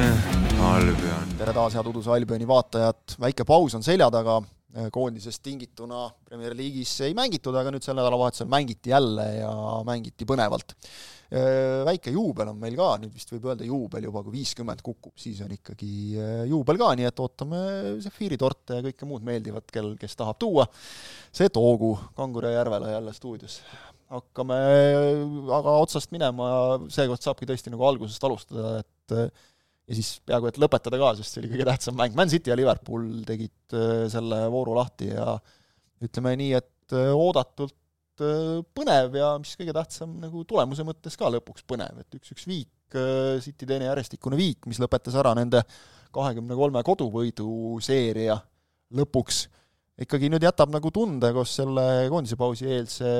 Albion. tere taas, head Uduse Albioni vaatajad, väike paus on selja taga, koondisest tingituna Premier League'is ei mängitud, aga nüüd sel nädalavahetusel mängiti jälle ja mängiti põnevalt. Väike juubel on meil ka, nüüd vist võib öelda juubel juba, kui viiskümmend kukub, siis on ikkagi juubel ka, nii et ootame sefiiritorte ja kõike muud meeldivat, kel, kes tahab tuua, see toogu Kangure järvele jälle stuudios. Hakkame aga otsast minema ja seekord saabki tõesti nagu algusest alustada, et ja siis peaaegu et lõpetada ka, sest see oli kõige tähtsam mäng, Man City ja Liverpool tegid selle vooru lahti ja ütleme nii, et oodatult põnev ja mis kõige tähtsam, nagu tulemuse mõttes ka lõpuks põnev, et üks-üks viik, City teine järjestikune viik, mis lõpetas ära nende kahekümne kolme koduvõidu seeria lõpuks. Ikkagi nüüd jätab nagu tunde koos selle koondise pausi eelse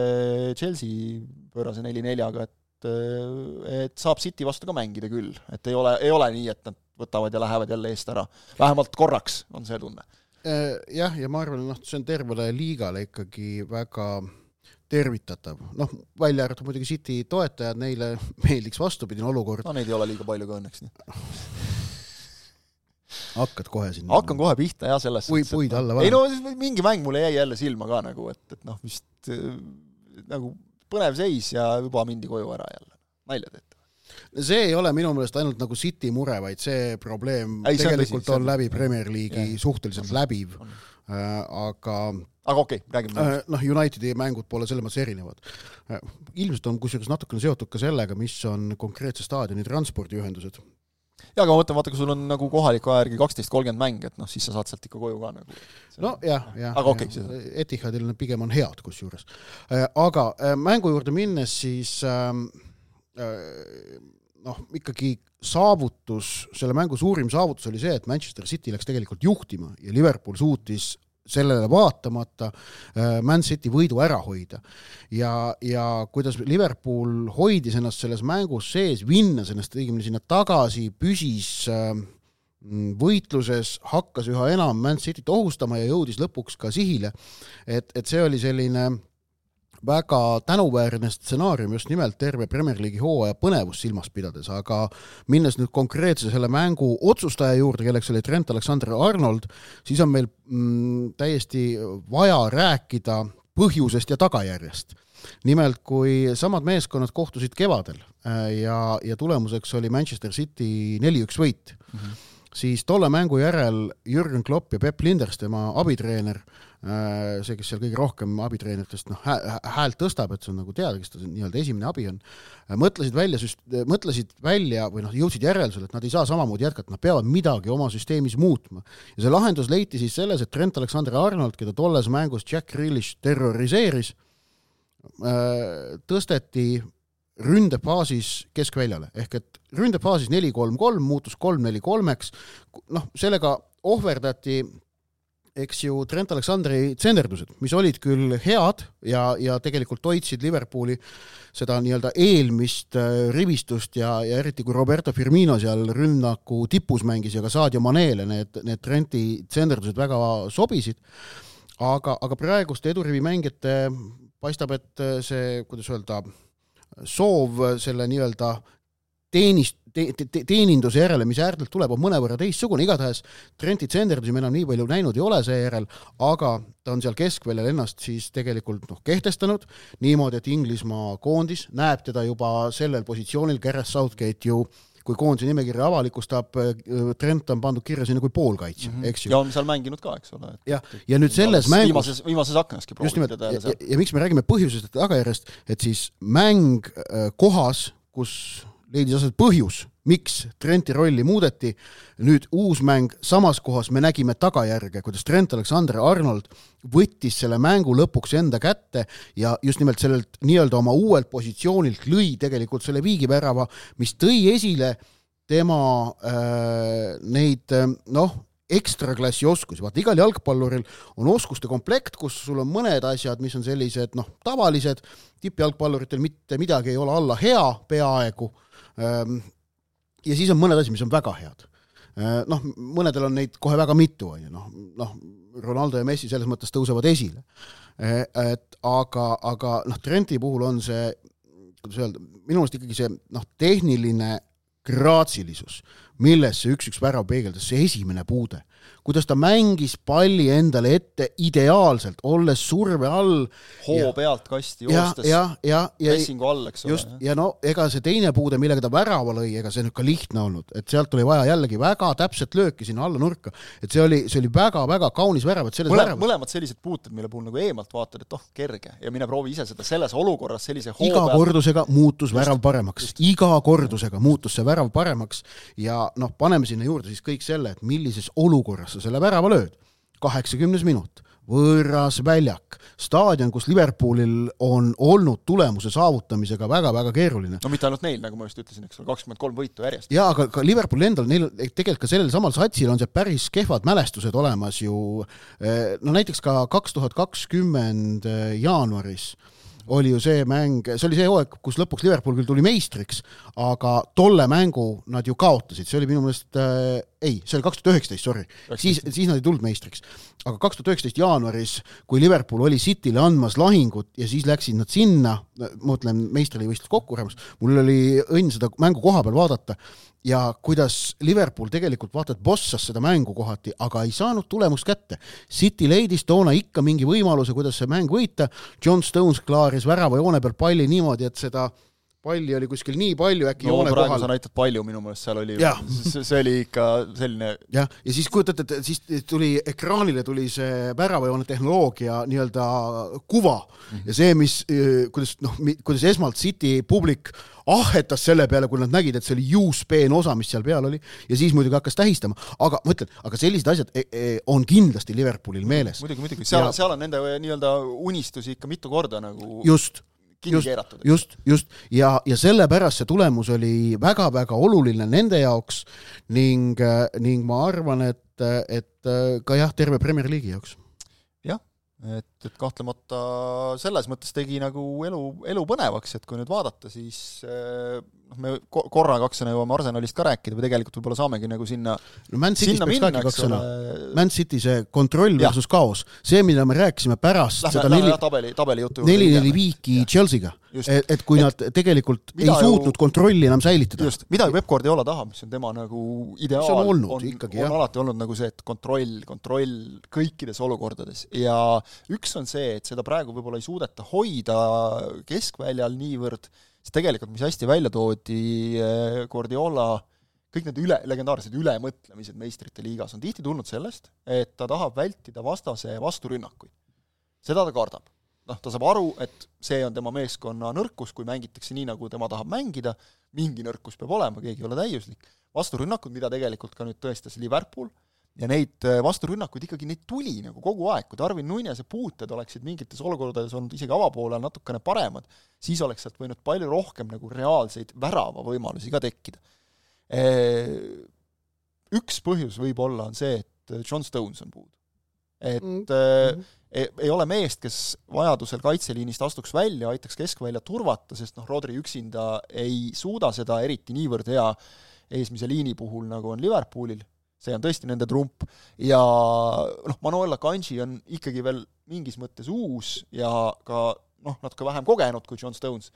Chelsea pöörase neli-neljaga, et et saab City vastu ka mängida küll, et ei ole, ei ole nii, et nad võtavad ja lähevad jälle eest ära. vähemalt korraks on see tunne. Jah, ja ma arvan, noh, see on tervele liigale ikkagi väga tervitatav, noh, välja arvatud muidugi City toetajad, neile meeldiks vastupidine olukord. no neid ei ole liiga palju ka õnneks, nii hakkad kohe sinna? hakkan kohe pihta jah, selles Pui, puid alla ei no mingi mäng mulle jäi jälle silma ka nagu, et, et noh, vist äh, nagu põnev seis ja juba mindi koju ära jälle. nalja teete? see ei ole minu meelest ainult nagu City mure, vaid see probleem ei, tegelikult on, tõsi, on läbi Premier League'i suhteliselt on, läbiv, äh, aga aga okei okay,, räägime äh,. noh, Unitedi mängud pole selles mõttes erinevad äh,. ilmselt on kusjuures natukene seotud ka sellega, mis on konkreetse staadioni transpordiühendused jaa, aga ma mõtlen, vaata, kui sul on nagu kohaliku aja järgi kaksteist, kolmkümmend mäng, et noh, siis sa saad sealt ikka koju ka nagu. no jah, jah. aga okei okay,. Etihadil need pigem on head kusjuures. Äh, aga äh, mängu juurde minnes siis ähm, äh, noh, ikkagi saavutus, selle mängu suurim saavutus oli see, et Manchester City läks tegelikult juhtima ja Liverpool suutis sellele vaatamata äh, Man City võidu ära hoida. ja, ja kuidas Liverpool hoidis ennast selles mängus sees, vinnas ennast õigemini sinna tagasi, püsis äh, võitluses, hakkas üha enam Man Cityt ohustama ja jõudis lõpuks ka sihile. et, et see oli selline väga tänuväärne stsenaarium just nimelt terve Premier League'i hooaja põnevust silmas pidades, aga minnes nüüd konkreetse selle mängu otsustaja juurde, kelleks oli Trent Alexander-Arnold, siis on meil mm, täiesti vaja rääkida põhjusest ja tagajärjest. nimelt, kui samad meeskonnad kohtusid kevadel äh, ja, ja tulemuseks oli Manchester City neli-üks võit mm, -hmm. siis tolle mängu järel Jürgen Klopp ja Peep Linders, tema abitreener, see, kes seal kõige rohkem abitreeneritest noh, häält tõstab, et see on nagu teada, kes ta nii-öelda esimene abi on, äh, mõtlesid välja süst-, mõtlesid välja või noh, jõudsid järeldusele, et nad ei saa samamoodi jätkata, nad peavad midagi oma süsteemis muutma. ja see lahendus leiti siis selles, et Trent Alexander-Arnold, keda tolles mängus Jack Grealish terroriseeris, äh, tõsteti ründefaasis keskväljale, ehk et ründefaasis neli kolm kolm muutus kolm neli kolmeks, noh, sellega ohverdati eks ju, Trent Aleksandri tsenderdused, mis olid küll head ja, ja tegelikult hoidsid Liverpooli seda nii-öelda eelmist äh, rivistust ja, ja eriti kui Roberto Firmino seal rünnaku tipus mängis ja ka Sadio Manele need, need Trenti tsenderdused väga sobisid, aga, aga praeguste edurivi mängijate paistab, et see, kuidas öelda, soov selle nii-öelda teenist, te, te, teeninduse järele, mis äärdelt tuleb, on mõnevõrra teistsugune, igatahes Trenti tsenderdusi me enam nii palju näinud ei ole seejärel, aga ta on seal keskväljal ennast siis tegelikult noh, kehtestanud niimoodi, et Inglismaa koondis näeb teda juba sellel positsioonil, Gareth Southgate ju kui koondise nimekirja avalikustab, Trent on pandud kirja sinna kui poolkaitsja mm, -hmm. eks ju. ja on seal mänginud ka, eks ole. jah, ja nüüd selles mängus viimases, viimases aknaski just nimelt, ja, ja, ja miks me räägime põhjusest ja tagajärjest, et siis mäng äh, kohas, kus leidis aset põhjus, miks Trenti rolli muudeti. nüüd uus mäng samas kohas, me nägime tagajärge, kuidas Trent Alexander-Arnold võttis selle mängu lõpuks enda kätte ja just nimelt sellelt nii-öelda oma uuelt positsioonilt lõi tegelikult selle viigivärava, mis tõi esile tema äh, neid noh, ekstraklassi oskusi, vaata igal jalgpalluril on oskuste komplekt, kus sul on mõned asjad, mis on sellised noh, tavalised, tippjalgpalluritel mitte midagi ei ole alla hea peaaegu ja siis on mõned asjad, mis on väga head. Ehm, noh, mõnedel on neid kohe väga mitu, on ju, noh, noh, Ronaldo ja Messi selles mõttes tõusevad esile. Ehm, et aga, aga noh, Trenti puhul on see, kuidas öelda, minu meelest ikkagi see noh, tehniline graatsilisus, milles see üks-üks värav peegeldas, see esimene puude kuidas ta mängis palli endale ette ideaalselt, olles surve all. hoo pealt kasti joostes. ja, ja, ja, pressingu all, just, ja no ega see teine puude, millega ta värava lõi, ega see nüüd ka lihtne olnud, et sealt oli vaja jällegi väga täpset lööki sinna alla nurka. et see oli, see oli väga-väga kaunis värav, et selles Mõle, väravas mõlemad sellised puuted, mille puhul nagu eemalt vaatad, et oh, kerge ja mine proovi ise seda selles olukorras sellise hoo iga pealt. kordusega muutus just, värav paremaks, iga kordusega muutus see värav paremaks ja noh, paneme sinna juurde siis kõik selle, et millises olukorras sa selle värava lööd kaheksakümnes minut, võõras väljak, staadion, kus Liverpoolil on olnud tulemuse saavutamisega väga-väga keeruline. no mitte ainult neil, nagu ma just ütlesin, eks ole, kakskümmend kolm võitu järjest. jaa, aga ka Liverpoolil endal, neil tegelikult ka sellel samal satsil on see päris kehvad mälestused olemas ju, eh, no näiteks ka kaks tuhat kakskümmend eh, jaanuaris oli ju see mäng, see oli see hooaeg, kus lõpuks Liverpool küll tuli meistriks, aga tolle mängu nad ju kaotasid, see oli minu meelest äh,, ei, see oli kaks tuhat üheksateist, sorry, siis, siis nad ei tulnud meistriks. aga kaks tuhat üheksateist jaanuaris, kui Liverpool oli Cityle andmas lahingut ja siis läksid nad sinna, ma mõtlen meistrivõistlus kokkuarvamus, mul oli õnn seda mängu koha peal vaadata ja kuidas Liverpool tegelikult vaata et bossas seda mängu kohati, aga ei saanud tulemust kätte. City leidis toona ikka mingi võimaluse, kuidas see mäng võita, John Stones klaaris väravajoone peal palli niimoodi, et seda äh, palli oli kuskil nii palju äkki no, joone kohal. sa näitad palju, minu meelest seal oli, see oli ikka selline jah, ja siis kujutad ette, siis tuli ekraanile tuli see väravajoone tehnoloogia nii-öelda kuva mm -hmm. ja see, mis, kuidas noh, kuidas esmalt City publik ahhetas selle peale, kui nad nägid, et see oli juuspeen osa, mis seal peal oli, ja siis muidugi hakkas tähistama, aga ma ütlen, aga sellised asjad e e on kindlasti Liverpoolil meeles. muidugi, muidugi, seal seal on nende nii-öelda unistusi ikka mitu korda nagu just kinni keeratud. just, just ja, ja sellepärast see tulemus oli väga-väga oluline nende jaoks ning, ning ma arvan, et, et ka jah, terve Premier League'i jaoks. jah, et, et kahtlemata selles mõttes tegi nagu elu, elu põnevaks, et kui nüüd vaadata, siis noh, me korra kaks sõna jõuame Arsenalist ka rääkida või tegelikult võib-olla saamegi nagu sinna no Man City'st peaks ka kaks sõna. Man City see kontroll versus kaos, see, mida me rääkisime pärast lähme, seda neli, tabeli, tabeli jutu neli-neli viiki Chelsea'ga, et, et kui et, nad tegelikult ei suutnud ju, kontrolli enam säilitada. just, mida ju Peep Guardiola tahab, mis on tema nagu ideaal, on olnud on, ikkagi, on alati olnud nagu see, et kontroll, kontroll kõikides olukordades. Ja üks on see, et seda praegu võib-olla ei suudeta hoida keskväljal niivõrd, siis tegelikult, mis hästi välja toodi, eh, Guardiola kõik need üle, legendaarsed ülemõtlemised meistrite liigas on tihti tulnud sellest, et ta tahab vältida vastase vasturünnakuid. seda ta kardab. noh, ta saab aru, et see on tema meeskonna nõrkus, kui mängitakse nii, nagu tema tahab mängida, mingi nõrkus peab olema, keegi ei ole täiuslik, vasturünnakud, mida tegelikult ka nüüd tõestas Liverpool, ja neid äh, vasturünnakuid ikkagi, neid tuli nagu kogu aeg, kui Darwin Nunese puuted oleksid mingites olukordades olnud isegi avapoolel natukene paremad, siis oleks sealt võinud palju rohkem nagu reaalseid väravavõimalusi ka tekkida. Äh, üks põhjus võib-olla on see, et John Stones on puudu. et mm -hmm. ei, ei ole meest, kes vajadusel kaitseliinist astuks välja, aitaks keskvälja turvata, sest noh, Rodri üksinda ei suuda seda eriti niivõrd hea eesmise liini puhul, nagu on Liverpoolil see on tõesti nende trump. Ja noh, Manuel Akanji on ikkagi veel mingis mõttes uus ja ka noh, natuke vähem kogenud kui John Stones,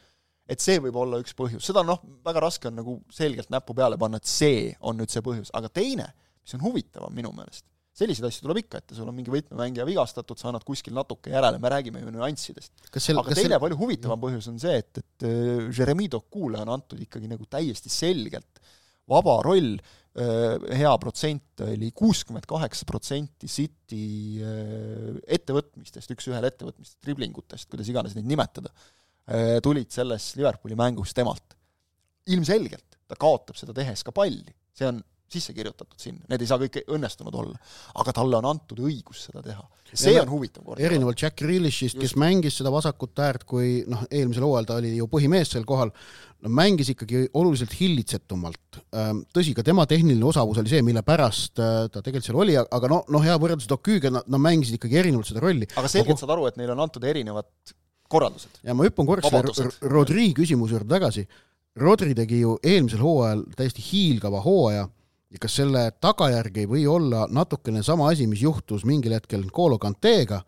et see võib olla üks põhjus, seda noh, väga raske on nagu selgelt näppu peale panna, et see on nüüd see põhjus, aga teine, mis on huvitavam minu meelest, selliseid asju tuleb ikka ette, sul on mingi võtmemängija vigastatud, sa annad kuskil natuke järele, me räägime ju nüanssidest. aga teine sel... palju huvitavam põhjus on see, et, et äh, Jeremy Dokule on antud ikkagi nagu täiesti selgelt vaba roll, hea protsent oli kuuskümmend kaheksa protsenti City ettevõtmistest, üks-ühele ettevõtmistest, driblingutest, kuidas iganes neid nimetada, tulid selles Liverpooli mängus temalt. ilmselgelt ta kaotab seda tehes ka palli, see on sisse kirjutatud sinna, need ei saa kõik õnnestunud olla. aga talle on antud õigus seda teha. see on huvitav kord. erinevalt Jack Grealishist, kes mängis seda vasakut äärt, kui noh, eelmisel hooajal ta oli ju põhimees sel kohal, no mängis ikkagi oluliselt hillitsetumalt. Ehm, tõsi, ka tema tehniline osavus oli see, mille pärast äh, ta tegelikult seal oli, aga no, noh, hea võrreldes Doküüga, nad, nad mängisid ikkagi erinevalt seda rolli. aga selgelt saad aru, et neile on antud erinevad korraldused. ja ma hüppan korraks selle Rodri küsimuse juurde tagasi. Rodri tegi ju eelmisel hooajal täiesti hiilgava hooaja ja kas selle tagajärg ei või olla natukene sama asi, mis juhtus mingil hetkel N'Golo Kanteega,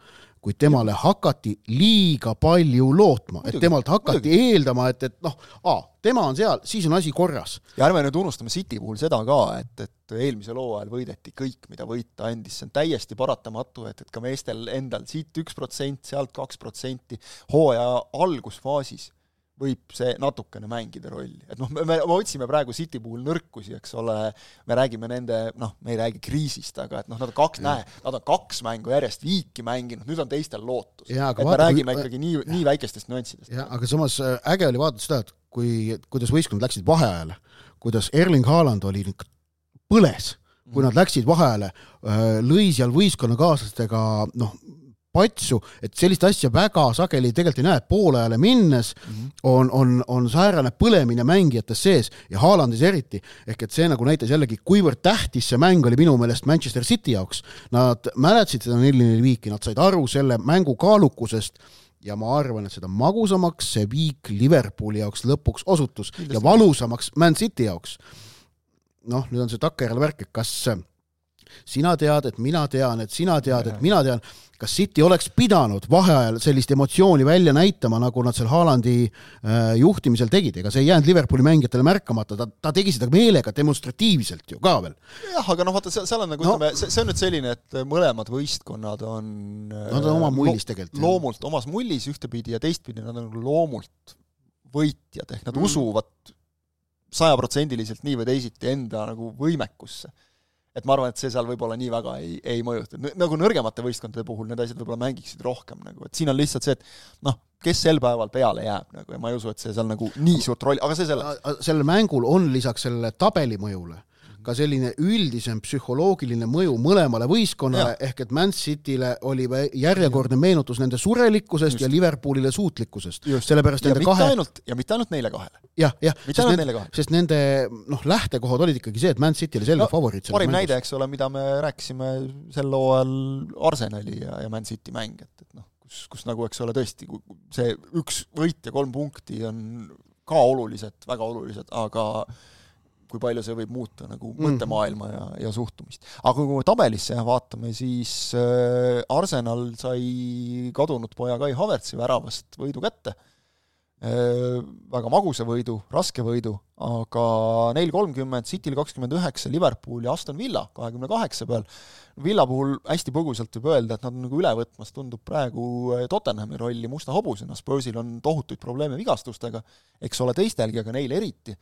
kuid temale hakati liiga palju lootma, et temalt hakati muidugi. eeldama, et, et noh, tema on seal, siis on asi korras. ja ärme nüüd unustame City puhul seda ka, et, et eelmisel hooajal võideti kõik, mida võita andis, see on täiesti paratamatu, et, et ka meestel endal siit üks protsent, sealt kaks protsenti, hooaja algusfaasis võib see natukene mängida rolli, et noh, me, me otsime praegu City puhul nõrkusi, eks ole, me räägime nende, noh, me ei räägi kriisist, aga et noh, nad on kaks, näe, nad on kaks mängu järjest viiki mänginud, nüüd on teistel lootus. et vaata, me räägime kui... ikkagi nii, nii väikestest nüanssidest. jah, aga samas äh, äge oli vaadata seda, et kui, kuidas võistkond läksid vaheajale, kuidas Erling Haaland oli põles, kui nad läksid vaheajale, äh, lõi seal võistkonnakaaslastega noh, patsu, et sellist asja väga sageli tegelikult ei näe, et poolajale minnes mm -hmm. on, on, on säärane põlemine mängijates sees ja Haalandis eriti, ehk et see nagu näitas jällegi, kuivõrd tähtis see mäng oli minu meelest Manchester City jaoks. Nad mäletasid seda neli-neli viiki, nad said aru selle mängu kaalukusest ja ma arvan, et seda magusamaks see viik Liverpooli jaoks lõpuks osutus Kindlasti. ja valusamaks Man City jaoks. noh, nüüd on see takkajärele värk, et kas sina tead, et mina tean, et sina tead, et mina tean, kas City oleks pidanud vaheajal sellist emotsiooni välja näitama, nagu nad seal Haalandi äh, juhtimisel tegid, ega see ei jäänud Liverpooli mängijatele märkamata, ta, ta tegi seda meelega, demonstratiivselt ju ka veel. jah, aga noh, vaata, seal, seal on nagu no, ütleme, see, see on nüüd selline, et mõlemad võistkonnad on Nad on oma mullis tegelikult. loomult omas mullis ühtepidi ja teistpidi nad on nagu loomult võitjad, ehk nad mm. usuvad sajaprotsendiliselt nii või teisiti enda nagu võimekusse et ma arvan, et see seal võib-olla nii väga ei, ei mõjuta, nagu nõrgemate võistkondade puhul need asjad võib-olla mängiksid rohkem nagu, et siin on lihtsalt see, et noh, kes sel päeval peale jääb nagu ja ma ei usu, et see seal nagu nii suurt rolli, aga see selleks. sellel mängul on lisaks sellele tabeli mõjule ka selline üldisem psühholoogiline mõju mõlemale võistkonnale, ehk et Man City'le oli järjekordne meenutus nende surelikkusest Just. ja Liverpoolile suutlikkusest. sellepärast ja nende kahe ainult, ja mitte ainult neile kahele. jah, jah, sest, need, sest nende noh, lähtekohad olid ikkagi see, et Man City oli selge no, favoriit parim mängus. näide, eks ole, mida me rääkisime sel hooajal Arsenali ja, ja Man City mäng, et, et noh, kus, kus nagu eks ole tõesti, see üks võit ja kolm punkti on ka olulised, väga olulised, aga kui palju see võib muuta nagu mm. mõttemaailma ja, ja suhtumist. aga kui me tabelisse vaatame, siis äh, Arsenal sai kadunud poja Kai Havertzi väravast võidu kätte äh,, väga magusa võidu, raske võidu, aga neil kolmkümmend, Cityl kakskümmend üheksa, Liverpool ja Aston Villa kahekümne kaheksa peal, Villa puhul hästi põgusalt võib öelda, et nad on nagu üle võtmas, tundub praegu äh, Tottenhami rolli musta hobusena, Spursil on tohutuid probleeme vigastustega, eks ole teistelgi, aga neil eriti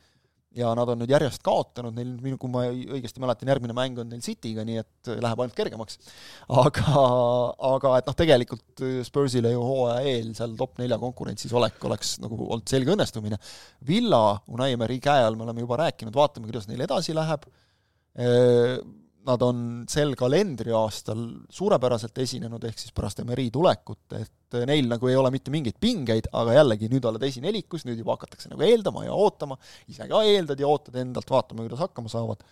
ja nad on nüüd järjest kaotanud, neil, kui ma õigesti mäletan, järgmine mäng on neil City'ga, nii et läheb ainult kergemaks. aga, aga et noh, tegelikult Spursile ju hooaja eel seal top nelja konkurentsis olek oleks nagu olnud selge õnnestumine. Villa, Unai Emery käe all me oleme juba rääkinud, vaatame, kuidas neil edasi läheb, nad on sel kalendriaastal suurepäraselt esinenud, ehk siis pärast Emery tulekut, et neil nagu ei ole mitte mingeid pingeid, aga jällegi, nüüd oled esinelikus, nüüd juba hakatakse nagu eeldama ja ootama, ise ka eeldad ja ootad endalt, vaatame, kuidas hakkama saavad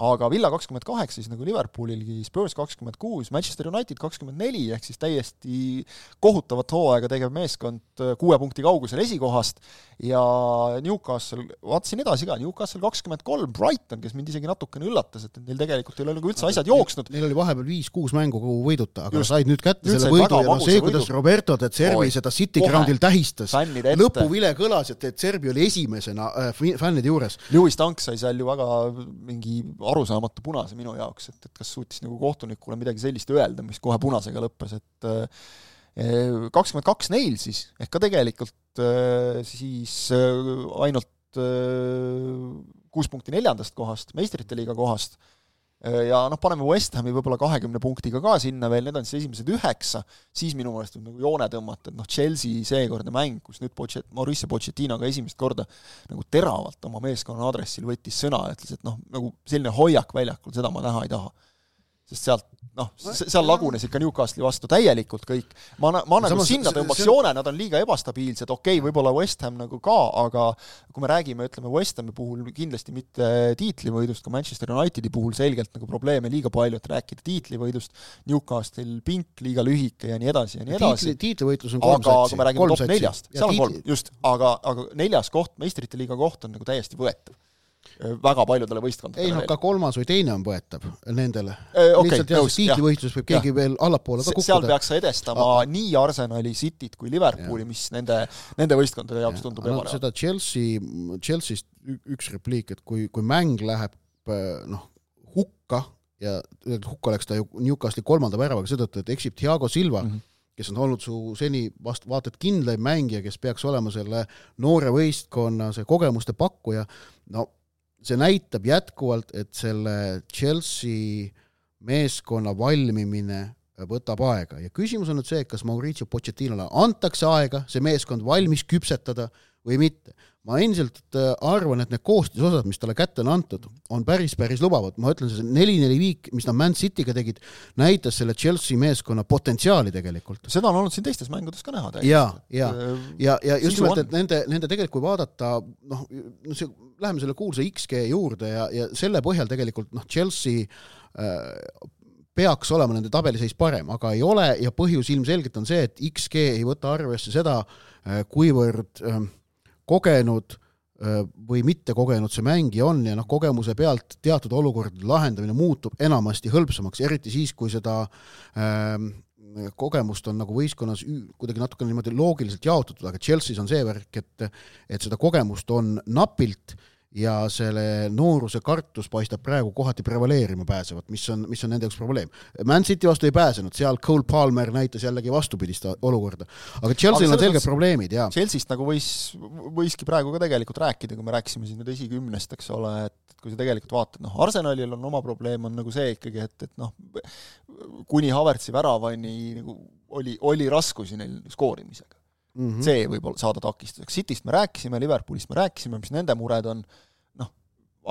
aga Villa kakskümmend kaheksa, siis nagu Liverpoolilgi, Spurs kakskümmend kuus, Manchester United kakskümmend neli, ehk siis täiesti kohutavat hooaega tegev meeskond äh, kuue punkti kaugusel esikohast ja Newcastle, vaatasin edasi ka, Newcastle kakskümmend kolm, Brighton, kes mind isegi natukene üllatas, et neil tegelikult ei ole nagu üldse asjad jooksnud. Neil oli vahepeal viis-kuus mängu võiduta, aga Just, said nüüd kätte nüüd selle võidu ja no see, kuidas võidu. Roberto de Cervi Oi, seda City Groundil tähistas, lõpuvile kõlas, et de Cervi oli esimesena äh, fännide juures. Lewis Tank sai seal ju väga mingi arusaamatu punase minu jaoks, et, et kas suutis nagu kohtunikule midagi sellist öelda, mis kohe punasega lõppes, et eh, kakskümmend kaks neil siis, ehk ka tegelikult eh, siis eh, ainult kuus punkti neljandast kohast, meistrite liiga kohast ja noh, paneme West Hami võib-olla kahekümne punktiga ka sinna veel, need on siis esimesed üheksa, siis minu meelest võib nagu joone tõmmata, et noh, Chelsea seekordne mäng, kus nüüd Pochet-, Mauricio Pochettino ka esimest korda nagu teravalt oma meeskonna aadressil võttis sõna ja ütles, et noh, nagu selline hoiak väljakul, seda ma näha ei taha sest sealt noh, seal lagunes ikka Newcastli vastu täielikult kõik. ma, ma nagu Samas, sinna tõmbaks joone, nad on liiga ebastabiilsed, okei okay,, võib-olla West Ham nagu ka, aga kui me räägime, ütleme West Hami puhul kindlasti mitte tiitlivõidust, ka Manchester Unitedi puhul selgelt nagu probleeme liiga palju, et rääkida tiitlivõidust, Newcastle pink liiga lühike ja nii edasi ja nii edasi. tiitli, tiitlivõitlus on kolm aga, satsi. aga kui me räägime top neljast, seal on kolm, just, aga, aga neljas koht, meistrite liiga koht on nagu täiesti võetav väga paljudele võistkondadele ei noh, ka kolmas või teine on põetav nendele Eh, okei, lihtsalt jah, tiitlivõistluses võib keegi veel allapoole ka Se- seal kukkuda. peaks sa edestama nii Arsenali, Cityt kui Liverpooli, mis nende, nende võistkondade jaoks tundub no, ebareaalne. seda Chelsea, Chelsea'st üks repliik, et kui, kui mäng läheb äh, noh, hukka ja hukka läks ta ju Newcastli kolmanda väravaga seetõttu, et eksib Thiago Silva mm. -hmm. kes on olnud su seni vast vaata et kindlaim mängija, kes peaks olema selle noore võistkonna see kogemuste pakkuja, no see näitab jätkuvalt, et selle Chelsea meeskonna valmimine võtab aega ja küsimus on nüüd see, kas Mauricio Pochettinole antakse aega see meeskond valmis küpsetada või mitte. Ma endiselt äh, arvan, et need koostisosad, mis talle kätte on antud, on päris, päris lubavad, ma ütlen, see neli-neli viik, mis nad Man City'ga tegid, näitas selle Chelsea meeskonna potentsiaali tegelikult. seda on olnud siin teistes mängudes ka näha ja, ja, ja, ja just nimelt, et nende, nende tegelikult kui vaadata noh, no see, läheme selle kuulsa XG juurde ja, ja selle põhjal tegelikult noh, Chelsea äh, peaks olema nende tabeliseis parem, aga ei ole. Ja põhjus ilmselgelt on see, et XG ei võta arvesse seda, kuivõrd äh, kogenud või mittekogenud see mängija on ja noh, kogemuse pealt teatud olukordade lahendamine muutub enamasti hõlpsamaks, eriti siis, kui seda ähm, kogemust on nagu võistkonnas kuidagi natukene niimoodi loogiliselt jaotatud, aga Chelsea's on see värk, et et seda kogemust on napilt ja selle nooruse kartus paistab praegu kohati prevaleerima pääsevat, mis on, mis on nende jaoks probleem. Man City vastu ei pääsenud, seal Cole Palmer näitas jällegi vastupidist olukorda. aga Chelsea'l on selged probleemid ja Chelsea'st nagu võis, võiski praegu ka tegelikult rääkida, kui me rääkisime siin nüüd esikümnest, eks ole, et kui sa tegelikult vaatad, noh, Arsenalil on oma probleem, on nagu see ikkagi, et, et noh, kuni Havertzi väravani nagu oli, oli raskusi neil skoorimisega. Mm -hmm. see võib olla saada takistuseks, Cityst me rääkisime, Liverpoolist me rääkisime, mis nende mured on, noh,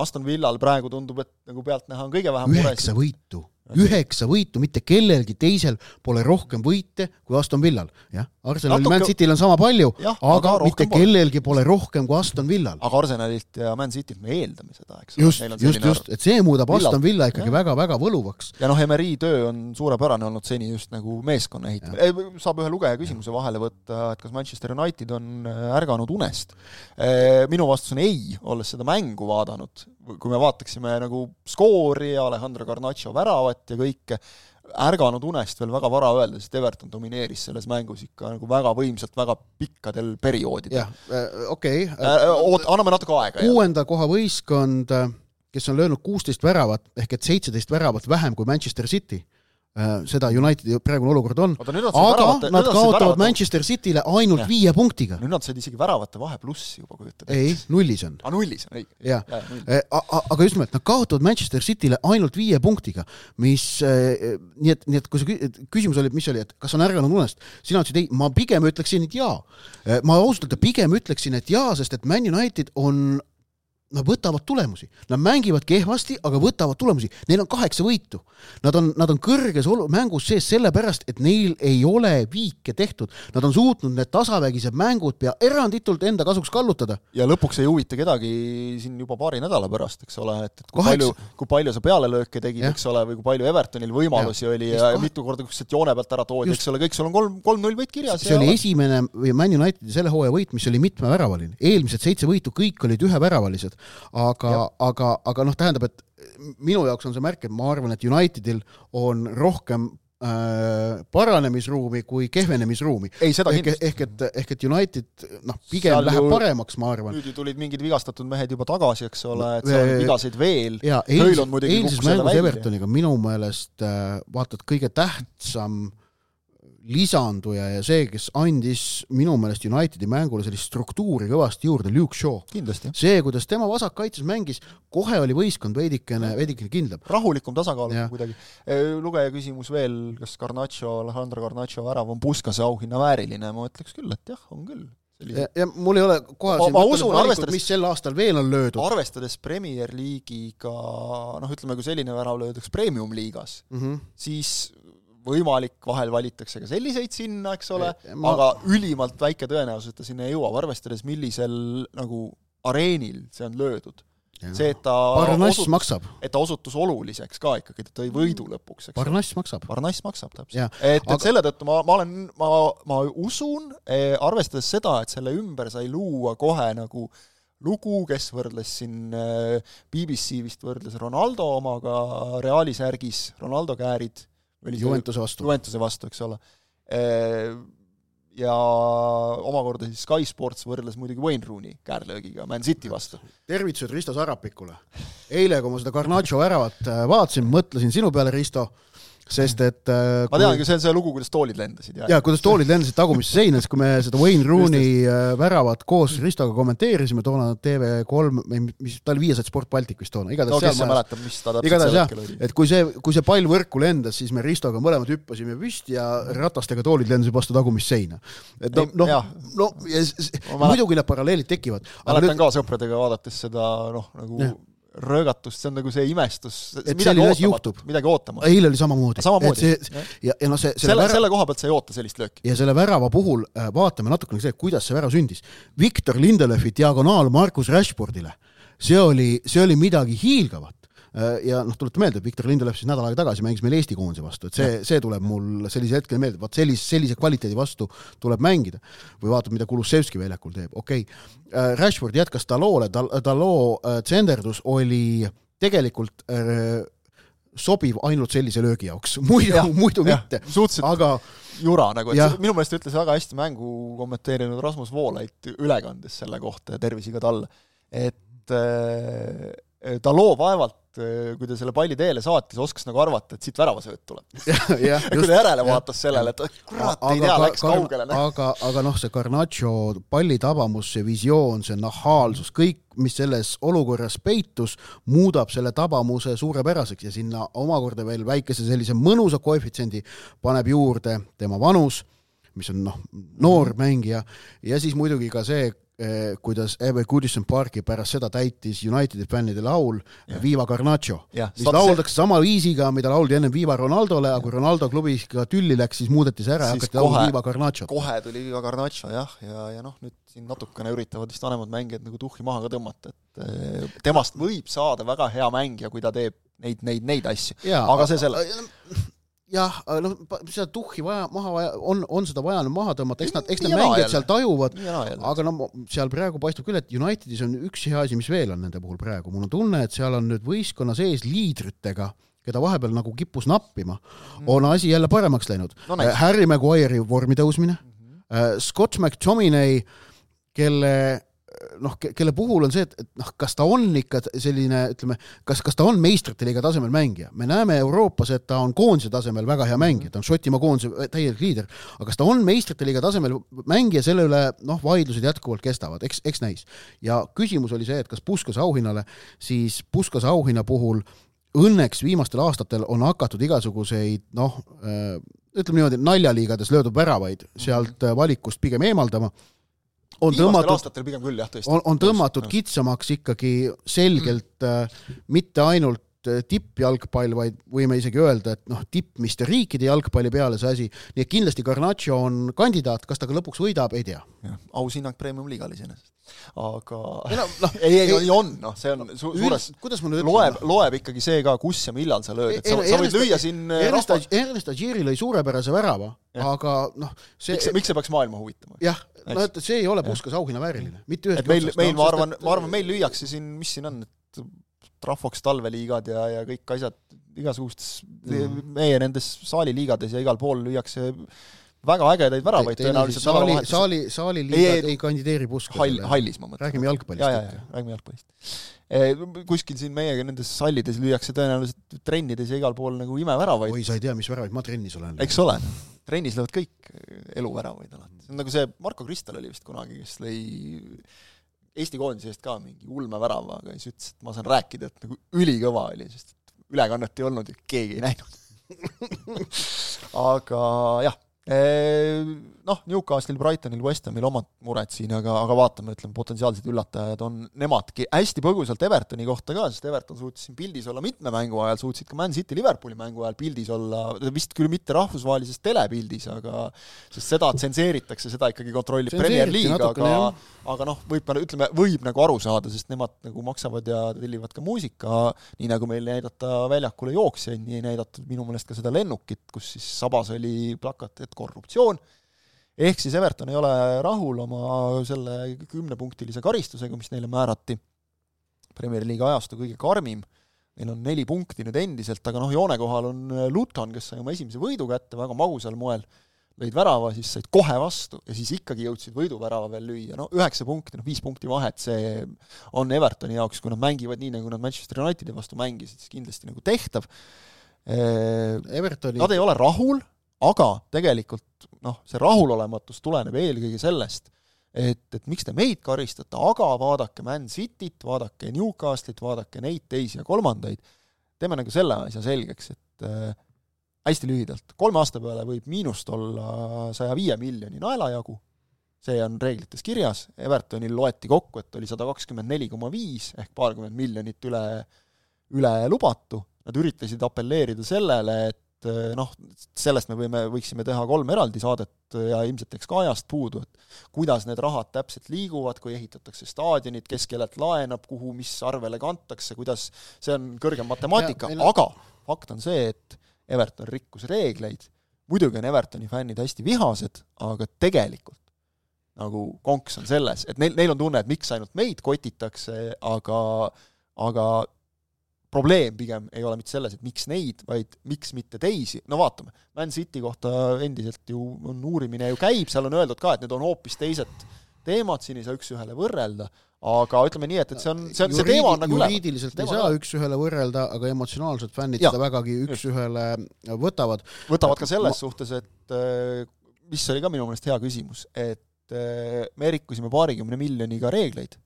Aston Villal praegu tundub, et nagu pealtnäha on kõige vähem üheksa võitu, üheksa võitu, mitte kellelgi teisel pole rohkem võite kui Aston Villal, jah. Arsenalil, Natuke- Man Cityl on sama palju, aga aga mitte pole. kellelgi pole rohkem kui Aston Villal. aga Arsenalilt ja Man Citylt me eeldame seda, eks just, just, just, et see muudab Villal. Aston Villa ikkagi väga-väga võluvaks. ja noh, Emery töö on suurepärane olnud seni just nagu meeskonna ehitamine, saab ühe lugeja küsimuse vahele võtta, et kas Manchester United on äh, ärganud unest. Minu vastus on ei, olles seda mängu vaadanud, kui me vaataksime nagu skoori ja Alejandro Garnacho väravat ja kõike, ärganud unest veel väga vara öelda, sest Everton domineeris selles mängus ikka nagu väga võimsalt väga pikkadel perioodidel. jah, okei. oot, anname natuke aega. kuuenda koha võistkond, kes on löönud kuusteist väravat ehk et seitseteist väravat vähem kui Manchester City. Seda Unitedi praegune olukord on, aga väravate- nad kaotavad väravate- Manchester Cityle ainult Jah. viie punktiga. nüüd nad said isegi väravate vahe plussi juba, kujutad ei, nullis on. aa, nullis on õige. jah, null. aga just nimelt, nad kaotavad Manchester Cityle ainult viie punktiga, mis eh, nii et, nii et kui see küsimus oli, et mis oli, et kas on ärganud unest, sina ütlesid ei, ma pigem ütleksin, et jaa. ma ausalt öelda pigem ütleksin, et jaa, sest et Man United on Nad võtavad tulemusi, nad mängivad kehvasti, aga võtavad tulemusi, neil on kaheksa võitu. Nad on, nad on kõrges olu-, mängus sees sellepärast, et neil ei ole viike tehtud. Nad on suutnud need tasavägised mängud pea eranditult enda kasuks kallutada. ja lõpuks ei huvita kedagi siin juba paari nädala pärast, eks ole, et, et kui Kaheksa- palju, kui palju sa pealelööke tegid, eks ole, või kui palju Evertonil võimalusi Jah. oli ja kahe- mitu korda kuskilt joone pealt ära toodi, eks ole, kõik sul on kolm, kolm-null võit kirjas see oli esimene või Man Unitedi selle hooaja võit, mis oli mitmeväravaline. eelmised seitse võitu kõik olid üheväravalised. aga, aga, aga noh, tähendab, et minu jaoks on see märk, et ma arvan, et Unitedil on rohkem äh, paranemisruumi kui kehvenemisruumi. ehk, ehk et, ehk et United noh, pigem Seal läheb ju- paremaks, ma arvan. nüüd ju tulid mingid vigastatud mehed juba tagasi, eks ole, et seal on vigaseid veel. eilses mängus. Evertoniga minu meelest äh, vaata, et kõige tähtsam lisanduja ja see, kes andis minu meelest Unitedi mängule sellist struktuuri kõvasti juurde, Luke Shaw. see, kuidas tema vasakkaitses mängis, kohe oli võistkond veidikene, veidikene kindlam. rahulikum, tasakaalukam Jah. kuidagi. lugeja küsimus veel, kas Garnacho, Alejandro Garnacho värav on Puskase auhinna vääriline, ma ütleks küll, et jah, on küll. ja, ja mul ei ole kohe Ma- ma usun, arvestades- mis sel aastal veel on löödud arvestades Premier League'iga noh, ütleme, kui selline värav löödakse Premium-liigas, mm. -hmm. siis võimalik, vahel valitakse ka selliseid sinna, eks ole Eh,, ma- aga ülimalt väike tõenäosus, et ta sinna jõuab, arvestades millisel nagu areenil see on löödud. see, et ta Parnass osut- maksab, et ta osutus oluliseks ka ikkagi, ta tõi võidu lõpuks. Parnass maksab. Parnass maksab täpselt. et, aga- et selle tõttu ma, ma olen, ma, ma usun eh,, arvestades seda, et selle ümber sai luua kohe nagu lugu, kes võrdles siin BBC vist võrdles Ronaldo omaga Reali särgis, Ronaldo käärid. Juventuse vastu. Juventuse vastu, eks ole ja omakorda siis Sky Sports võrdles muidugi Wayne Rooney käärlöögiga Man City vastu. tervitused Risto Sarapikule. eile, kui ma seda Garnacho väravat äh, vaatasin, mõtlesin sinu peale, Risto, sest et äh, ma teangi, see on see lugu, kuidas toolid lendasid. jaa, kuidas toolid lendasid tagumisse seina, siis kui me seda Wayne Rooney äh, väravat koos Ristoga kommenteerisime toona TV3, mis ta oli Viiesat Sport Baltic vist toona, igatahes no, seal majas. mäletab, mis ta täpselt sel hetkel oli. et kui see, kui see pall võrku lendas, siis me Ristoga mõlemad hüppasime püsti ja ratastega toolid lendasid vastu tagumist seina. et noh, noh, no muidugi need paralleelid tekivad. mäletan nüüd... ka sõpradega vaadates seda noh, nagu ja röögatust, see on nagu see imestus, asi juhtub. midagi ootamatu. eile oli samamoodi. samamoodi. ja, ja noh, see selle, selle, vära... selle koha pealt sa ei oota sellist lööki. ja selle värava puhul äh, vaatame natukene see, kuidas see värav sündis. Victor Lindelöfi diagonaal Markus Rashfordile, see oli, see oli midagi hiilgavat. Äh, ja noh, tuleta meelde, et Viktor Lindelöf siis nädal aega tagasi mängis meil Eesti koondise vastu, et see, see tuleb mul sellise hetkel meelde, vot sellise, sellise kvaliteedi vastu tuleb mängida. või vaatad, mida Kulusevski väljakul teeb, okei okay.. Äh, Rashford jätkas Daloole, Daloo äh, tsenderdus oli tegelikult sobiv ainult sellise löögi jaoks, muidu, muidu ja, mitte. aga jura nagu, et ja. minu meelest ütles väga hästi mängu kommenteerinud Rasmus Voolaid ülekandes selle kohta ja tervis iga talle, et äh, ta loo vaevalt Äh, kui ta selle palli teele saatis, oskas nagu arvata, et siit väravasööt tuleb. ja kui ta järele vaatas sellele, et kurat, ei tea, läks kaugele. aga, aga noh, see Garnacho pallitabamus, see visioon, see nahaalsus, kõik, mis selles olukorras peitus, muudab selle tabamuse suurepäraseks ja sinna omakorda veel väikese sellise mõnusa koefitsiendi paneb juurde tema vanus, mis on noh, noor mängija, ja siis muidugi ka see, Eh, kuidas Eve Goodison Parki pärast seda täitis Unitedi fännide laul ja. Viva Garnacho, mis lauldakse sama viisiga, mida lauldi ennem Viva Ronaldole, aga kui Ronaldo klubiga tülli läks, siis muudeti see ära ja hakati laulma Viva Garnacho. kohe tuli Viva Garnacho jah, ja, ja noh, nüüd siin natukene üritavad vist vanemad mängijad nagu tuhhi maha ka tõmmata, et eh, temast võib saada väga hea mängija, kui ta teeb neid, neid, neid asju. aga see selle jah, noh, seda tuhhi vaja, maha vaja, on, on seda vaja nüüd maha tõmmata, eks nad, eks need mängijad seal tajuvad, aga no seal praegu paistab küll, et Unitedis on üks hea asi, mis veel on nende puhul praegu, mul on tunne, et seal on nüüd võistkonna sees liidritega, keda vahepeal nagu kippus nappima mm., on asi jälle paremaks läinud no,. Harry Maguire'i vormi tõusmine mm, -hmm. Scott McTominay, kelle noh, kelle puhul on see, et, et noh, kas ta on ikka selline, ütleme, kas, kas ta on meistrite liiga tasemel mängija, me näeme Euroopas, et ta on koondise tasemel väga hea mängija, ta on Šotimaa koondise täielik liider, aga kas ta on meistrite liiga tasemel mängija, selle üle noh, vaidlused jätkuvalt kestavad, eks, eks näis. ja küsimus oli see, et kas Puskase auhinnale, siis Puskase auhinna puhul õnneks viimastel aastatel on hakatud igasuguseid noh, äh, ütleme niimoodi, naljaliigades löödud väravaid sealt valikust pigem eemaldama on tõmmatud, on, on tõmmatud kitsamaks ikkagi selgelt äh, mitte ainult tippjalgpall, vaid võime isegi öelda, et noh, tippmiste riikide jalgpalli peale see asi, nii et kindlasti Garnacho on kandidaat, kas ta ka lõpuks võidab, ei tea. aushinnang premium-liigale iseenesest. aga no, no, ei, ei, ei on, noh, see on su suures, kuidas ma nüüd loeb, loeb ikkagi see ka, kus ja millal sa lööd, et sa, sa võid lüüa siin äh, Ernest. Ernest Agiri lõi suurepärase värava, aga noh, see miks, miks see peaks maailma huvitama? jah, no et see ei ole Puskas auhinna vääriline, mitte ühestki meil, meil ma arvan, ma arvan, meil lüüakse siin, mis siin on, et Trafoks talveliigad ja, ja kõik asjad igasugustes mm., meie nendes saaliliigades ja igal pool lüüakse väga ägedaid väravaid tõenäoliselt saali, saali, saaliliigad ei, ei kandideeri Puskasele. hall, hallis ma mõtlen. räägime jalgpallist. räägime jalgpallist. kuskil siin meiega nendes hallides lüüakse tõenäoliselt trennides ja igal pool nagu imeväravaid. oi, sa ei tea, mis väravaid ma trennis olen. eks ole, trennis löövad kõik eluväravaid alati. see on nagu see, Marko Kristal oli vist kunagi, kes lõi Eesti koondise eest ka mingi ulmevärava, aga siis ütles, et ma saan rääkida, et nagu ülikõva oli, sest ülekannet ei olnud ja keegi ei näinud. Aga jah Noh, Newcastle, Brightonil, West Hamil omad mured siin, aga, aga vaatame, ütleme, potentsiaalsed üllatajad on nemadki. hästi põgusalt Evertoni kohta ka, sest Everton suutis siin pildis olla mitme mängu ajal, suutsid ka Man City Liverpooli mängu ajal pildis olla, vist küll mitte rahvusvahelises telepildis, aga sest seda tsenseeritakse, seda ikkagi kontrollib Premier League, aga aga noh, võib, ütleme, võib nagu aru saada, sest nemad nagu maksavad ja tellivad ka muusika, nii nagu meil ei näidata väljakule jooksjaid, nii ei näidatud minu meelest ka seda lennukit, kus siis sabas oli plakat, et korruptsioon ehk siis Everton ei ole rahul oma selle kümnepunktilise karistusega, mis neile määrati, Premier League'i ajastu kõige karmim, neil on neli punkti nüüd endiselt, aga noh, joone kohal on Luton, kes sai oma esimese võidu kätte väga magusal moel, lõid värava, siis said kohe vastu ja siis ikkagi jõudsid võiduvärava veel lüüa, no üheksa punkti, noh viis punkti vahet, see on Evertoni jaoks, kui nad mängivad nii, nagu nad Manchester Unitedi vastu mängisid, siis kindlasti nagu tehtav. Evertoni Nad ei ole rahul, aga tegelikult noh, see rahulolematus tuleneb eelkõige sellest, et, et miks te meid karistate, aga vaadake Man Cityt, vaadake Newcastlit, vaadake neid, teisi ja kolmandaid, teeme nagu selle asja selgeks, et äh, hästi lühidalt, kolme aasta peale võib miinust olla saja viie miljoni naela jagu, see on reeglites kirjas, Evertonil loeti kokku, et oli sada kakskümmend neli koma viis ehk paarkümmend miljonit üle, üle lubatu, nad üritasid apelleerida sellele, et noh, sellest me võime, võiksime teha kolm eraldi saadet ja ilmselt jääks ka ajast puudu, et kuidas need rahad täpselt liiguvad, kui ehitatakse staadionit, kes kellelt laenab, kuhu, mis arvele kantakse, kuidas, see on kõrgem matemaatika, aga fakt on see, et Everton rikkus reegleid, muidugi on Evertoni fännid hästi vihased, aga tegelikult nagu konks on selles, et neil, neil on tunne, et miks ainult meid kotitakse, aga aga probleem pigem ei ole mitte selles, et miks neid, vaid miks mitte teisi, no vaatame, Man City kohta endiselt ju on uurimine ju käib, seal on öeldud ka, et need on hoopis teised teemad, siin ei saa üks-ühele võrrelda, aga ütleme nii, et, et see on, see on, see teema on nagu juriidiliselt ei saa üks-ühele võrrelda, aga emotsionaalselt fännid ja. seda vägagi üks-ühele võtavad. võtavad ka selles ma... suhtes, et mis oli ka minu meelest hea küsimus, et me rikkusime paarikümne miljoniga reegleid,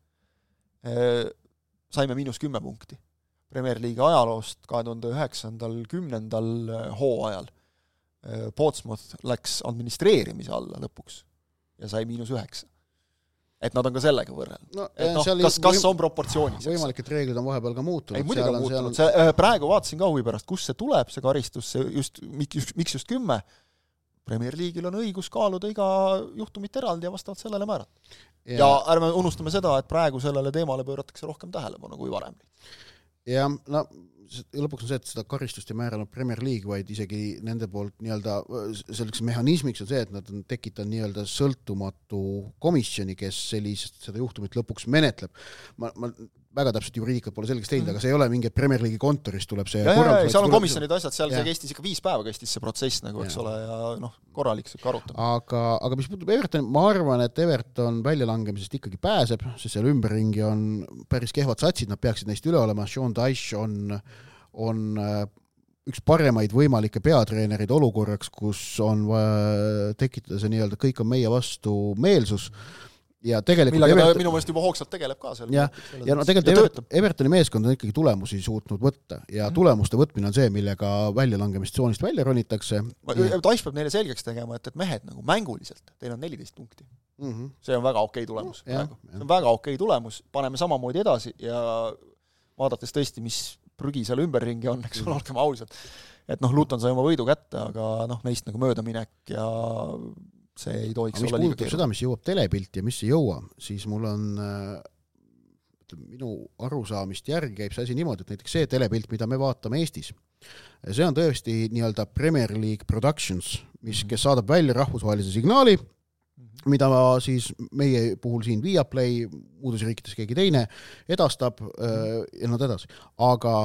saime miinus kümme punkti Premier League'i ajaloost kahe tuhande üheksandal, kümnendal äh, hooajal äh, Portsmouth läks administreerimise alla lõpuks ja sai miinus üheksa. et nad on ka sellega võrrelnud no,. et noh, kas, kas on proportsioonis? võimalik, et reeglid on vahepeal ka muutunud. ei, muidugi on muutunud, see, praegu vaatasin ka huvi pärast, kust see tuleb, see karistus, see just, miks, miks just kümme, Premier League'il on õigus kaaluda iga juhtumit eraldi ja vastavalt sellele määrata. ja, ja ärme unustame seda, et praegu sellele teemale pööratakse rohkem tähelepanu kui varem jah, no lõpuks on see, et seda karistust ei määranud Premier League, vaid isegi nende poolt nii-öelda selleks mehhanismiks on see, et nad on tekitanud nii-öelda sõltumatu komisjoni, kes sellist, seda juhtumit lõpuks menetleb. ma, ma väga täpset juriidikat pole selgeks teinud mm, -hmm. aga see ei ole mingi Premier League'i kontorist tuleb see ja, ja, ja seal on komisjonid, asjad, seal ja. see kestis ikka viis päeva kestis see protsess nagu, eks ja. ole, ja noh, korralik sihuke arutamine. aga, aga mis puutub Evertoni, ma arvan, et Everton väljalangemisest ikkagi pääseb, sest seal ümberringi on päris kehvad satsid, nad peaksid neist üle olema, Sean Dyche on, on äh, üks paremaid võimalikke peatreenereid olukorraks, kus on vaja tekitada see nii-öelda kõik on meie vastu meelsus mm, ja tegelikult millega Everton... ta minu meelest juba hoogsalt tegeleb ka seal. jah, ja no tegelikult Everton, Evertoni meeskond on ikkagi tulemusi suutnud võtta ja mm. tulemuste võtmine on see, millega väljalangemistsoonist välja ronitakse. Taiš peab neile selgeks tegema, et, et mehed nagu mänguliselt, teil on neliteist punkti mm. -hmm. see on väga okei okay tulemus no, praegu, see on väga okei okay tulemus, paneme samamoodi edasi ja vaadates tõesti, mis prügi seal ümberringi on, eks ole, mhm. olgem ausad, et noh, Luton sai oma võidu kätte, aga noh, neist nagu möödaminek ja see ei tohiks olla liiga keeruline. seda, mis jõuab telepilti ja mis ei jõua, siis mul on äh, ütleme, minu arusaamist järgi käib see asi niimoodi, et näiteks see telepilt, mida me vaatame Eestis, see on tõesti nii-öelda Premier League Productions, mis, kes saadab välja rahvusvahelise signaali, mhm. mida siis meie puhul siin Viaplay, muudes riikides keegi teine edastab äh, ja nõnda edasi, aga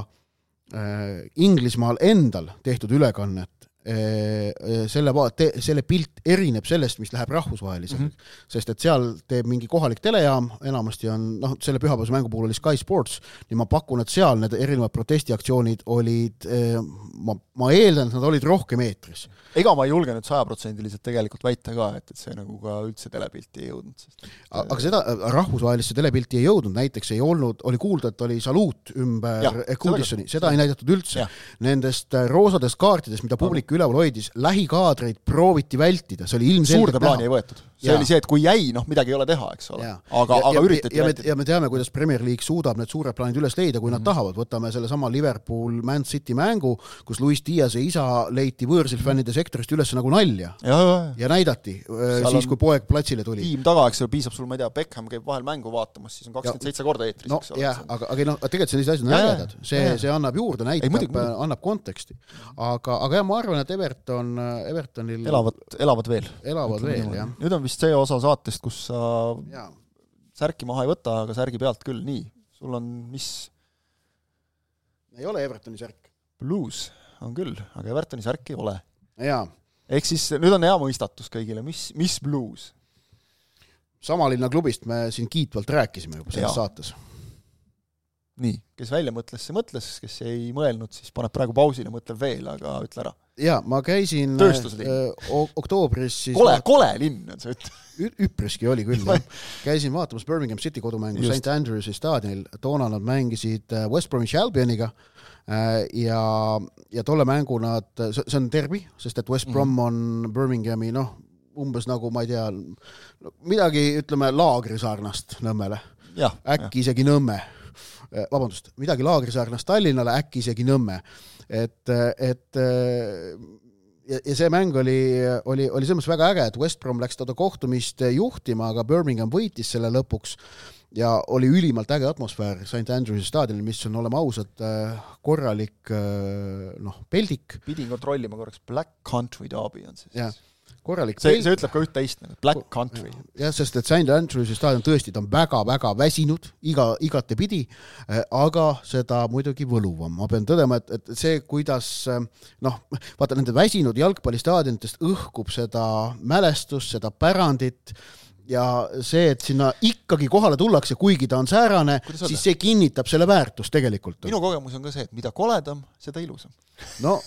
äh, Inglismaal endal tehtud ülekannet selle vaate, selle pilt erineb sellest, mis läheb rahvusvahelisele mm, -hmm. sest et seal teeb mingi kohalik telejaam, enamasti on noh, selle pühapäevase mängu puhul oli Sky Sports, ja ma pakun, et seal need erinevad protestiaktsioonid olid, äh, ma, ma eeldan, et nad olid rohkem eetris. ega ma ei julge nüüd sajaprotsendiliselt tegelikult väita ka, et, et see nagu ka üldse telepilti ei jõudnud, sest aga seda rahvusvahelisse telepilti ei jõudnud, näiteks ei olnud, oli kuulda, et oli saluut ümber Goodissoni, seda ei näidatud üldse. Nendest roosadest kaartidest, mida publik üleval hoidis, lähikaadreid prooviti vältida, see oli ilmselgelt suurde plaani ei võetud. See ja. oli see, et kui jäi, noh, midagi ei ole teha, eks ole. aga, aga üritati ja, ja me teame, kuidas Premier League suudab need suured plaanid üles leida, kui nad mm -hmm. tahavad, võtame sellesama Liverpool Man City mängu, kus Luis Diaz'e isa leiti võõrsil fännide sektorist üles nagu nalja. ja, näidati äh, Seal siis, kui poeg platsile tuli. tiim taga, eks ju, piisab sul, ma ei tea, Beckham käib vahel mängu vaatamas, siis on kakskümmend seitse korda eetris, eks ole. jah, aga, aga noh, tegelikult sellised asjad on ägedad, see, see annab juurde, näitab, annab konteksti. aga, aga jah, ma arvan, arvan, et Everton, Evertonil elavad, elavad veel. elavad veel, jah. nüüd on vist see osa saatest, kus sa jaa, särki maha ei võta, aga särgi pealt küll, nii. sul on mis, ei ole Evertoni särk. bluus on küll, aga Evertoni särki ei ole. jaa, ehk siis nüüd on hea mõistatus kõigile, mis, mis bluus? sama linna klubist me siin kiitvalt rääkisime juba selles Jaa. saates. nii, kes välja mõtles, see mõtles, kes ei mõelnud, siis paneb praegu pausile, mõtleb veel, aga ütle ära. jaa, ma käisin Tööstuslinn. äh, oktoobris siis kole, kole linn on see, ütle. Ü- üpriski oli küll, jah. käisin vaatamas Birmingham City kodumängu. St Andrewsi staadionil, toona nad mängisid äh, West Bromwich Albioniga äh, ja, ja tolle mängu nad, see on derbi, sest et West Brom on Birminghami noh, umbes nagu ma ei tea, midagi ütleme laagrisarnast Nõmmele, jah, äkki isegi Nõmme, vabandust, midagi laagrisarnast Tallinnale, äkki isegi Nõmme. et, et ja, ja see mäng oli, oli, oli selles mõttes väga äge, et West Brom läks toda kohtumist juhtima, aga Birmingham võitis selle lõpuks ja oli ülimalt äge atmosfäär St Andrewsi staadionil, mis on, oleme ausad, korralik noh, peldik, pidin kontrollima korraks, Black Country Derby on see siis. Korralik see, see ütleb ka üht-teist nagu, Black Country. jah, sest et St Andrewsi staadion tõesti, ta on väga-väga väsinud iga, igatepidi, aga seda muidugi võluvam, ma pean tõdema, et, et see, kuidas eh, noh, vaata nende väsinud jalgpallistaadionitest õhkub seda mälestust, seda pärandit ja see, et sinna ikkagi kohale tullakse, kuigi ta on säärane, siis see kinnitab selle väärtust tegelikult. minu kogemus on ka see, et mida koledam, seda ilusam. no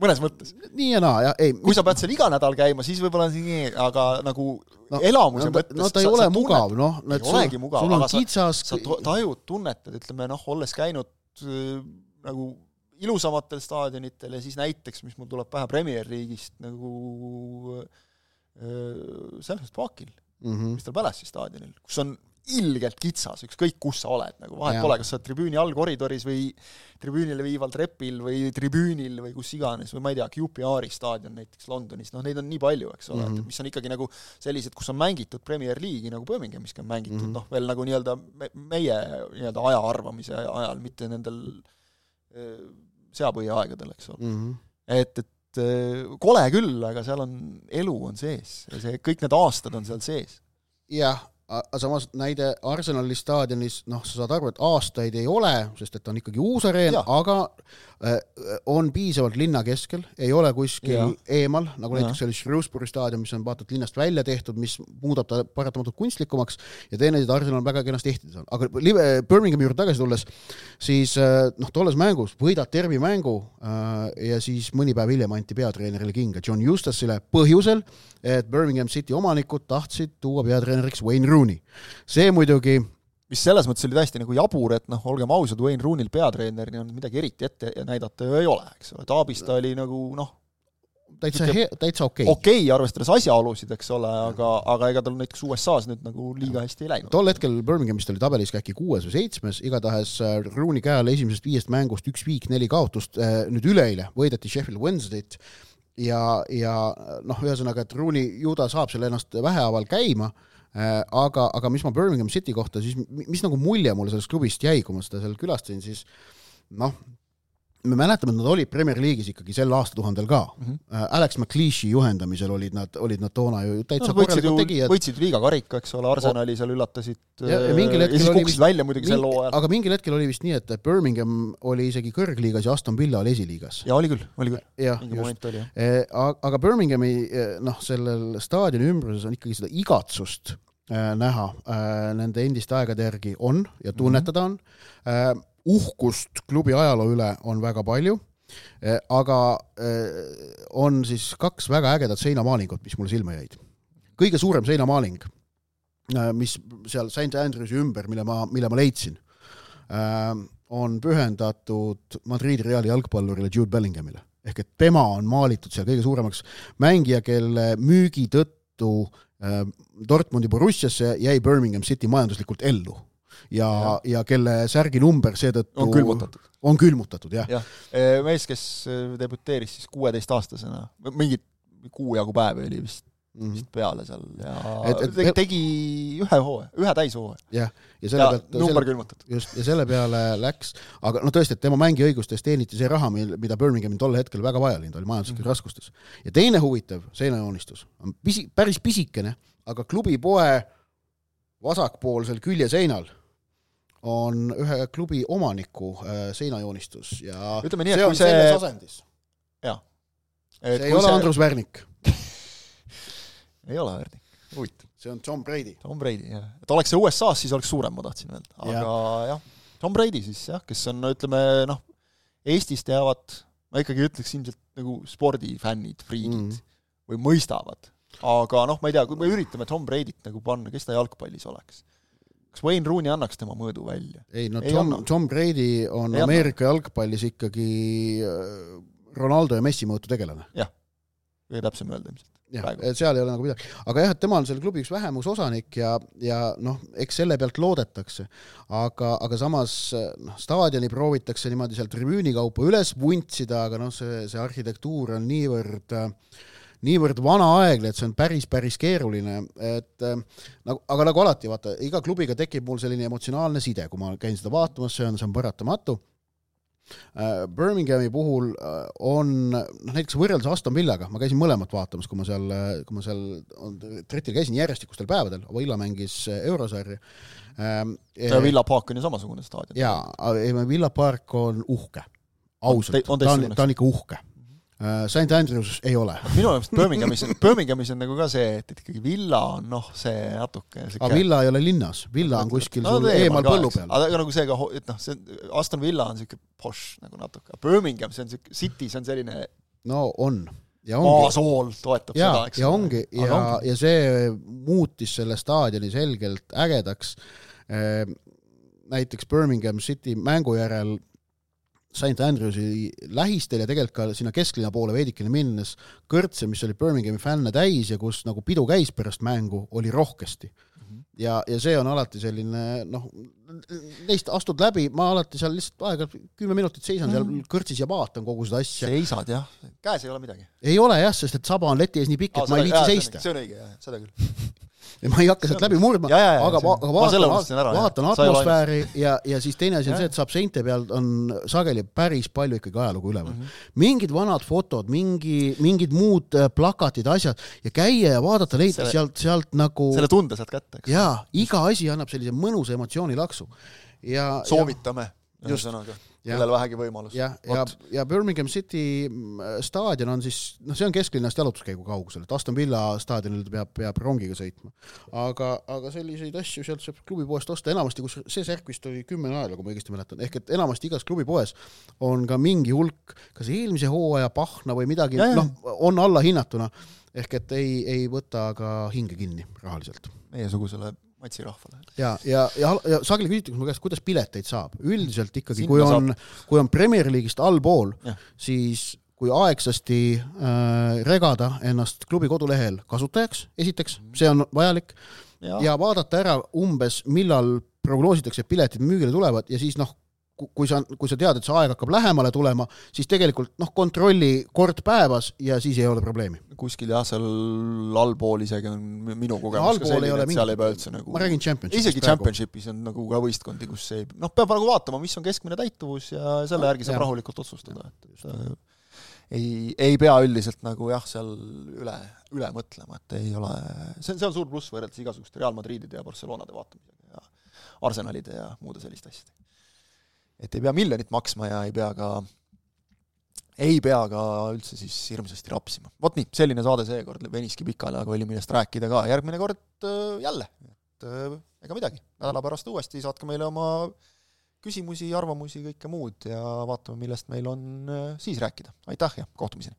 mõnes mõttes. nii ja naa ja ei, kui sa pead seal iga nädal käima, siis võib-olla nii, aga nagu No, elamuse no mõttes no ta ei ole mugav, noh, ei olegi mugav, aga sa, kitsas- sa to- tajud, tunnetad, ütleme noh, olles käinud äh, nagu ilusamatel staadionitel ja siis näiteks, mis mul tuleb pähe Premier League'ist nagu äh, Selhurst Parkil, mm -hmm. Crystal Palace'i staadionil, kus on ilgelt kitsas, ükskõik kus sa oled, nagu vahet pole, kas sa oled tribüüni all koridoris või tribüünile viival trepil või tribüünil või kus iganes või ma ei tea, QPR-i staadion näiteks Londonis, noh neid on nii palju, eks ole mm, Mhm. -hmm. mis on ikkagi nagu sellised, kus on mängitud Premier League'i nagu Birminghamiski on mängitud mm Mhm. -hmm. noh, veel nagu nii-öelda me, meie nii-öelda aja arvamise ajal, mitte nendel äh, seapõhiaegadel, eks ole. Mm -hmm. et, et kole küll, aga seal on, elu on sees ja see, kõik need aastad on seal sees. jah, aga samas näide Arsenali staadionis, noh, sa saad aru, et aastaid ei ole, sest et on ikkagi uus areen, aga on piisavalt linna keskel, ei ole kuskil Jah. eemal, nagu näiteks oli Shrewsbury staadion, mis on vaata et linnast välja tehtud, mis muudab ta paratamatult kunstlikumaks ja teineteist Arsenal on väga kenasti ehtinud saanud, aga Birminghami juurde tagasi tulles, siis äh, noh, tolles mängus võidad tervi mängu äh, ja siis mõni päev hiljem anti peatreenerile kinga John Eustace'ile põhjusel, et Birmingham City omanikud tahtsid tuua peatreeneriks Wayne Rooney. see muidugi mis selles mõttes oli täiesti nagu jabur, et noh, olgem ausad, Wayne Rooney'l peatreenerina midagi eriti ette näidata ju ei ole, eks ole, Taabis ta oli nagu noh, täitsa hea, täitsa okei okei okay.. okay,, arvestades asjaolusid, eks ole, aga, aga ega tal näiteks USA-s nüüd nagu liiga hästi ei läinud. tol hetkel Birminghamist oli tabelis ka äkki kuues või seitsmes, igatahes äh, Rooney käe all esimesest viiest mängust üks viik, neli kaotust, nüüd üleeile võideti Sheffield Wednesday't ja, ja noh, ühesõnaga, et Rooney ju ta saab seal ennast vähehaaval käima, aga, aga mis ma Birmingham City kohta siis, mis nagu mulje mulle sellest klubist jäi, kui ma seda seal külastasin, siis noh, me mäletame, et nad olid Premier League'is ikkagi sel aastatuhandel ka mm. -hmm. Alex McLeishi juhendamisel olid nad, olid nad toona ju täitsa ju korralikud, tegijad. võitsid liiga karika, eks ole, Arsenali seal üllatasid Ja- ja ja siis oli kukkusid välja muidugi sel hooajal. aga mingil hetkel oli vist nii, et Birmingham oli isegi kõrgliigas ja Aston Villa oli esiliigas. ja oli küll, oli küll, jah, just. aga Birminghami noh, sellel staadioni ümbruses on ikkagi seda igatsust näha eh, nende endiste aegade järgi on ja tunnetada on. uhkust klubi ajaloo üle on väga palju, aga on siis kaks väga ägedat seinamaalingut, mis mulle silma jäid. kõige suurem seinamaaling, mis seal St Andrewsi ümber, mille ma, mille ma leidsin, on pühendatud Madridi Reali jalgpallurile Jude Bellinghamile. ehk et tema on maalitud seal kõige suuremaks mängija, kelle müügi tõttu äh, Dortmundi Borussiasse jäi Birmingham City majanduslikult ellu. ja, ja kelle särginumber seetõttu on külmutatud. on külmutatud, jah. jah, mees, kes debüteeris siis kuueteistaastasena, mingi kuu jagu päevi oli vist mm -hmm. vist peale seal ja Et- et- et, tegi ühe hooaja, ühe täishooaja jah, ja selle ja pealt number külmutatud. just, ja selle peale läks, aga no tõesti, et tema mängiõigustes teeniti see raha, mil, mida Birminghamil tol hetkel väga vaja oli, ta oli majanduslikes mm. -hmm. raskustes. ja teine huvitav seinajoonistus on pisi, päris pisikene, aga klubi poe vasakpoolsel küljeseinal on ühe klubi omaniku äh, seinajoonistus ja Ütleme nii, et see kui see- asendis. et see ei ole Andrus Värnik, ei ole Verdi, huvitav. see on Tom Brady. Tom Brady, jah. et oleks see USA-s, siis oleks suurem, ma tahtsin öelda. aga jah ja., Tom Brady siis jah, kes on, ütleme noh, Eestis teavad, ma ikkagi ütleks ilmselt nagu spordifännid, friigid mm. või mõistavad. aga noh, ma ei tea, kui me üritame Tom Brady't nagu panna, kes ta jalgpallis oleks? kas Wayne Rooney annaks tema mõõdu välja? ei no Ei Tom anna., Tom Brady on Ei anna. Ameerika jalgpallis ikkagi äh, Ronaldo ja Messi mõõtu tegelane. kõige täpsem öelda ilmselt. Jah seal ei ole nagu midagi, aga jah, et tema on selle klubi üks vähemusosanik ja, ja noh, eks selle pealt loodetakse. aga, aga samas noh, staadioni proovitakse niimoodi seal tribüüni kaupa üles vuntsida, aga noh, see, see arhitektuur on niivõrd niivõrd vanaaegne, et see on päris, päris keeruline, et nagu, aga nagu alati, vaata, iga klubiga tekib mul selline emotsionaalne side, kui ma käin seda vaatamas, see on, see on paratamatu Birminghami puhul äh, on noh, näiteks võrreldes Aston Villaga, ma käisin mõlemat vaatamas, kui ma seal, kui ma seal tretil käisin järjestikustel päevadel, Villa mängis äh, eurosarja. ja Villa Park on ju samasugune staadion. jaa, ei Villa Park on uhke, ausalt, ta on, ta on ikka uhke. St Andrews ei ole, minu meelest Birminghamis, Birminghamis on nagu ka see, et, et ikkagi Villa on noh, see natuke aga Villa ei ole linnas, Villa on kuskil sul eemal põllu peal. aga nagu see ka, et noh, see on- Aston Villa on siuke pošš nagu natuke, Birmingham, see on siuke, City, see on selline no on. Ja ongi. aasool toetab ja seda, eks. ja ongi. Ja ja see muutis selle staadioni selgelt ägedaks. näiteks Birmingham City mängu järel St Andrewsi lähistel ja tegelikult ka sinna kesklinna poole veidikene minnes kõrtse, mis oli Birminghami fänne täis ja kus nagu pidu käis pärast mängu, oli rohkesti. ja, ja see on alati selline noh, neist astud läbi, ma alati seal lihtsalt aeg-ajalt kümme minutit seisan seal kõrtsis ja vaatan kogu seda asja. seisad jah, käes ei ole midagi. ei ole jah, sest et saba on leti ees nii pikk, et ma ei viitsi seista. see on õige jah, seda küll. ma ei hakka sealt läbi murdma, aga, aga vaatan vaatan atmosfääri ja, ja siis teine asi on see, et saab seinte peal on sageli päris palju ikkagi ajalugu üleval mm. -hmm. mingid vanad fotod, mingi, mingid muud äh, plakatid, asjad ja käia ja vaadata neid sealt, sealt nagu selle tunde saad kätte, eks. jaa, iga asi annab sellise mõnusa emotsioonilaksu. ja, soovitame, Just. Jah. kellel vähegi võimalus. ja, ja, ja Birmingham City mm, staadion on siis, noh, see on kesklinnast jalutuskäigu kaugusel, et Aston Villa staadionil peab, peab rongiga sõitma. aga, aga selliseid asju sealt saab klubipoest osta enamasti, kus see särk vist oli kümme naela, kui ma õigesti mäletan, ehk et enamasti igas klubipoes on ka mingi hulk, kas eelmise hooaja pahna või midagi, noh, on allahinnatuna, ehk et ei, ei võta ka hinge kinni rahaliselt meiesugusele matsirahvale. ja, ja, ja, ja sageli küsitakse mu käest, kuidas pileteid saab, üldiselt ikkagi, kui on, kui on Premier League'ist allpool siis kui aegsasti äh, regada ennast klubi kodulehel kasutajaks, esiteks, see on vajalik ja, ja vaadata ära umbes, millal prognoositakse, et piletid müügile tulevad ja siis noh, kui sa, kui sa tead, et see aeg hakkab lähemale tulema, siis tegelikult noh, kontrolli kord päevas ja siis ei ole probleemi. kuskil jah, seal allpool isegi on minu kogemus allpool ka selline, et seal mingit- ei pea üldse nagu ma räägin Championshipist isegi. Championshipis on nagu ka võistkondi, kus ei, noh, peab nagu vaatama, mis on keskmine täituvus ja selle järgi saab Jah. rahulikult otsustada, et et, äh, ei, ei pea üldiselt nagu jah, seal üle, üle mõtlema, et ei ole, see on, see on suur pluss võrreldes igasuguste Real Madridide ja Barcelonade vaatamisega ja Arsenalide ja muude selliste asjadega. Et ei pea miljonit maksma ja ei pea ka ei pea ka üldse siis hirmsasti rapsima. vot nii, selline saade seekord veniski pikali, aga oli millest rääkida ka, järgmine kord äh, jälle, et äh, ega midagi, nädala pärast uuesti saatke meile oma küsimusi, arvamusi, kõike muud ja vaatame, millest meil on äh, siis rääkida. aitäh ja kohtumiseni!